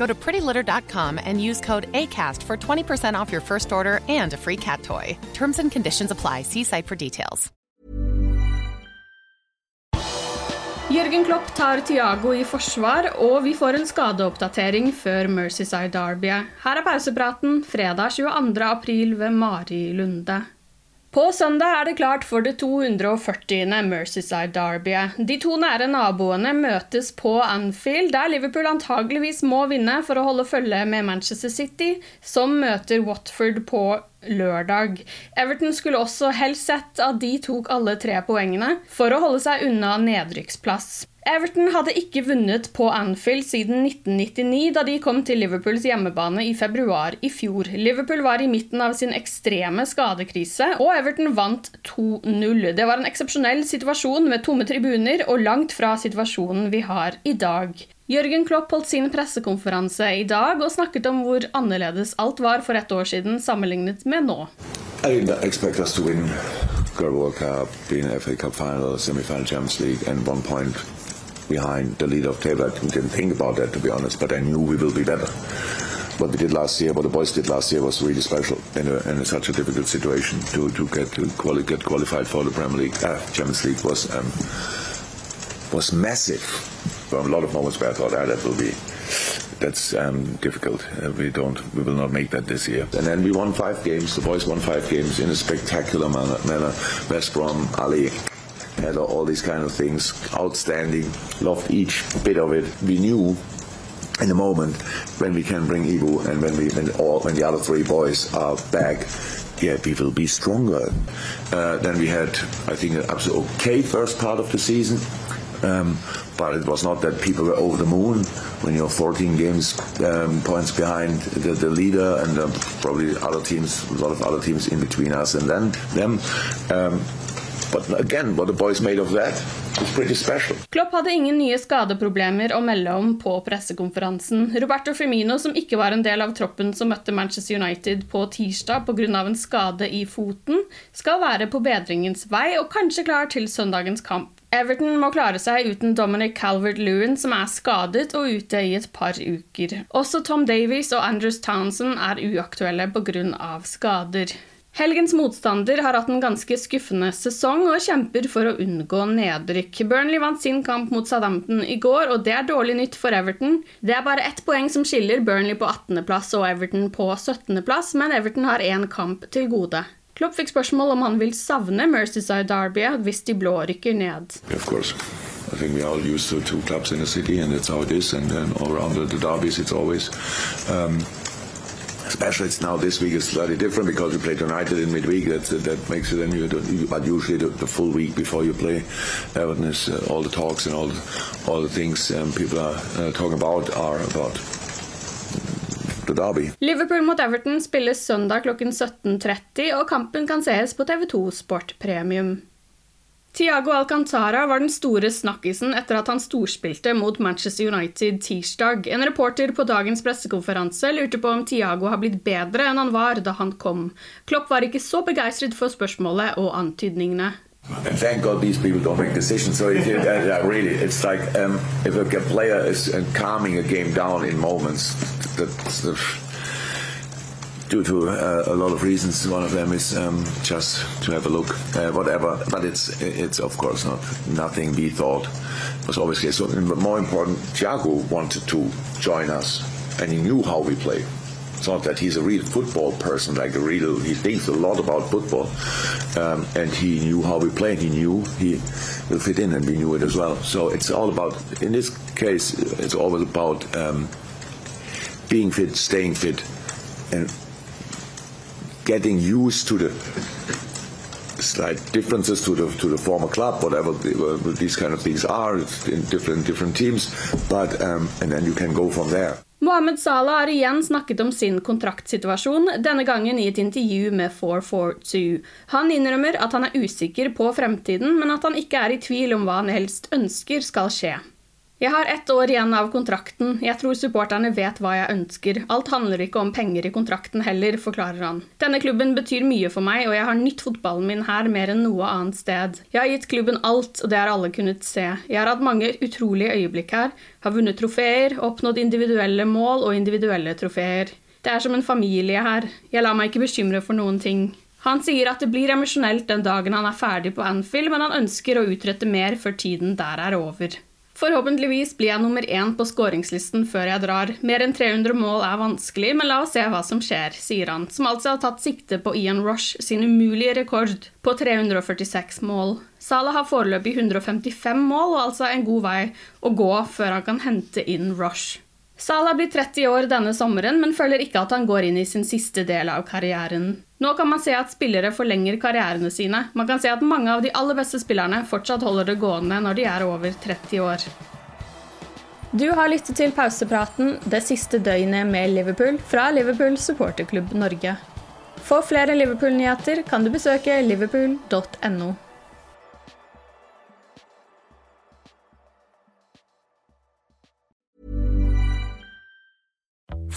Go to prettylitter.com and use code ACAST for 20% off your first order and a free cat toy. Terms and conditions apply. See site for details. Jørgen Klopp tar Thiago i forsvar, og vi får en skadeoppdatering før Merseyside Derby. Her er pausepraten fredag 22. april ved Mari Lunde. På søndag er det klart for det 240. Merseyside Derbyet. De to nære naboene møtes på Anfield, der Liverpool antageligvis må vinne for å holde følge med Manchester City, som møter Watford på lørdag. Everton skulle også helst sett at de tok alle tre poengene for å holde seg unna nedrykksplass. Everton hadde ikke vunnet på Anfield siden 1999, da de kom til Liverpools hjemmebane i februar i fjor. Liverpool var i midten av sin ekstreme skadekrise, og Everton vant 2-0. Det var en eksepsjonell situasjon med tomme tribuner, og langt fra situasjonen vi har i dag. Jørgen Klopp holdt sin pressekonferanse i dag og snakket om hvor annerledes alt var for ett år siden sammenlignet med nå. I didn't expect us to win Carabao Cup, being FA Cup final, semi-final Champions League, and one point behind the leader of table. I didn't think about that to be honest, but I knew we will be better. What we did last year, what the boys did last year, was really special in, a, in a such a difficult situation to to get to quali- get qualified for the Premier League, uh, Champions League was um, was massive. A lot of moments where I thought, ah, that will be that's um, difficult. Uh, we don't, we will not make that this year. And then we won five games. The boys won five games in a spectacular manner. manner. West Brom, Ali, had all these kind of things. Outstanding. Loved each bit of it. We knew in the moment when we can bring Ibu and when we when all when the other three boys are back. Yeah, we will be stronger. Uh, then we had, I think, an absolute okay first part of the season. Um, but it was not that people were over the moon when you're 14 games um, points behind the, the leader and um, probably other teams, a lot of other teams in between us and then them. Um, again. Klopp hadde ingen nye skadeproblemer å melde om på pressekonferansen. Roberto Firmino, som ikke var en del av troppen som møtte Manchester United på tirsdag pga. en skade i foten, skal være på bedringens vei og kanskje klar til søndagens kamp. Everton må klare seg uten Dominic Calvert-Lewin, som er skadet og ute i et par uker. Også Tom Davies og Andrews Townsend er uaktuelle pga. skader. Helgens motstander har hatt en ganske skuffende sesong og kjemper for å unngå nedrykk. Burnley vant sin kamp mot Southampton i går, og det er dårlig nytt for Everton. Det er bare ett poeng som skiller Burnley på 18.-plass og Everton på 17.-plass, men Everton har én kamp til gode. Klopp fikk spørsmål om han vil savne Merseyside Derby hvis de blå rykker ned. I think we are all used to two clubs in the city, and that's how it is. And then all around the derbies, it's always. Um, Especially it's now this week is slightly different because we played United in midweek. That that makes it then you. But usually the, the full week before you play, Everton is uh, all the talks and all the, all the things um, people are uh, talking about are about derby. Liverpool mot Everton spilles søndag klokken 17.30, og kampen kan sees på TV2 Sport Premium. Tiago Alcantara var den store snakkisen etter at han storspilte mot Manchester United tirsdag. En reporter på dagens pressekonferanse lurte på om Tiago har blitt bedre enn han var da han kom. Klopp var ikke så begeistret for spørsmålet og antydningene. And thank God these people don't make decisions. So it, it, uh, really, it's like um, if a player is uh, calming a game down in moments, that's the, due to uh, a lot of reasons. One of them is um, just to have a look, uh, whatever. But it's it's of course not nothing we thought was obviously so. More important, Thiago wanted to join us, and he knew how we play. It's not that he's a real football person, like a real. He thinks a lot about football, um, and he knew how we play. He knew he will fit in, and we knew it as well. So it's all about. In this case, it's always about um, being fit, staying fit, and getting used to the slight differences to the to the former club, whatever the, these kind of things are in different different teams. But um, and then you can go from there. Mohammed Salah har igjen snakket om sin kontraktsituasjon, denne gangen i et intervju med 442. Han innrømmer at han er usikker på fremtiden, men at han ikke er i tvil om hva han helst ønsker skal skje. Jeg har ett år igjen av kontrakten. Jeg tror supporterne vet hva jeg ønsker. Alt handler ikke om penger i kontrakten heller, forklarer han. Denne klubben betyr mye for meg, og jeg har nytt fotballen min her mer enn noe annet sted. Jeg har gitt klubben alt, og det har alle kunnet se. Jeg har hatt mange utrolige øyeblikk her, har vunnet trofeer, oppnådd individuelle mål og individuelle trofeer. Det er som en familie her. Jeg lar meg ikke bekymre for noen ting. Han sier at det blir emosjonelt den dagen han er ferdig på Anfield, men han ønsker å utrette mer før tiden der er over. Forhåpentligvis blir jeg nummer én på skåringslisten før jeg drar. Mer enn 300 mål er vanskelig, men la oss se hva som skjer, sier han, som altså har tatt sikte på Ian Rush sin umulige rekord på 346 mål. Salah har foreløpig 155 mål og altså en god vei å gå før han kan hente inn Rush. Salah blir 30 år denne sommeren, men føler ikke at han går inn i sin siste del av karrieren. Nå kan man se at spillere forlenger karrierene sine. Man kan se at mange av de aller beste spillerne fortsatt holder det gående når de er over 30 år. Du har lyttet til pausepraten det siste døgnet med Liverpool fra Liverpool supporterklubb Norge. For flere Liverpool-nyheter kan du besøke liverpool.no.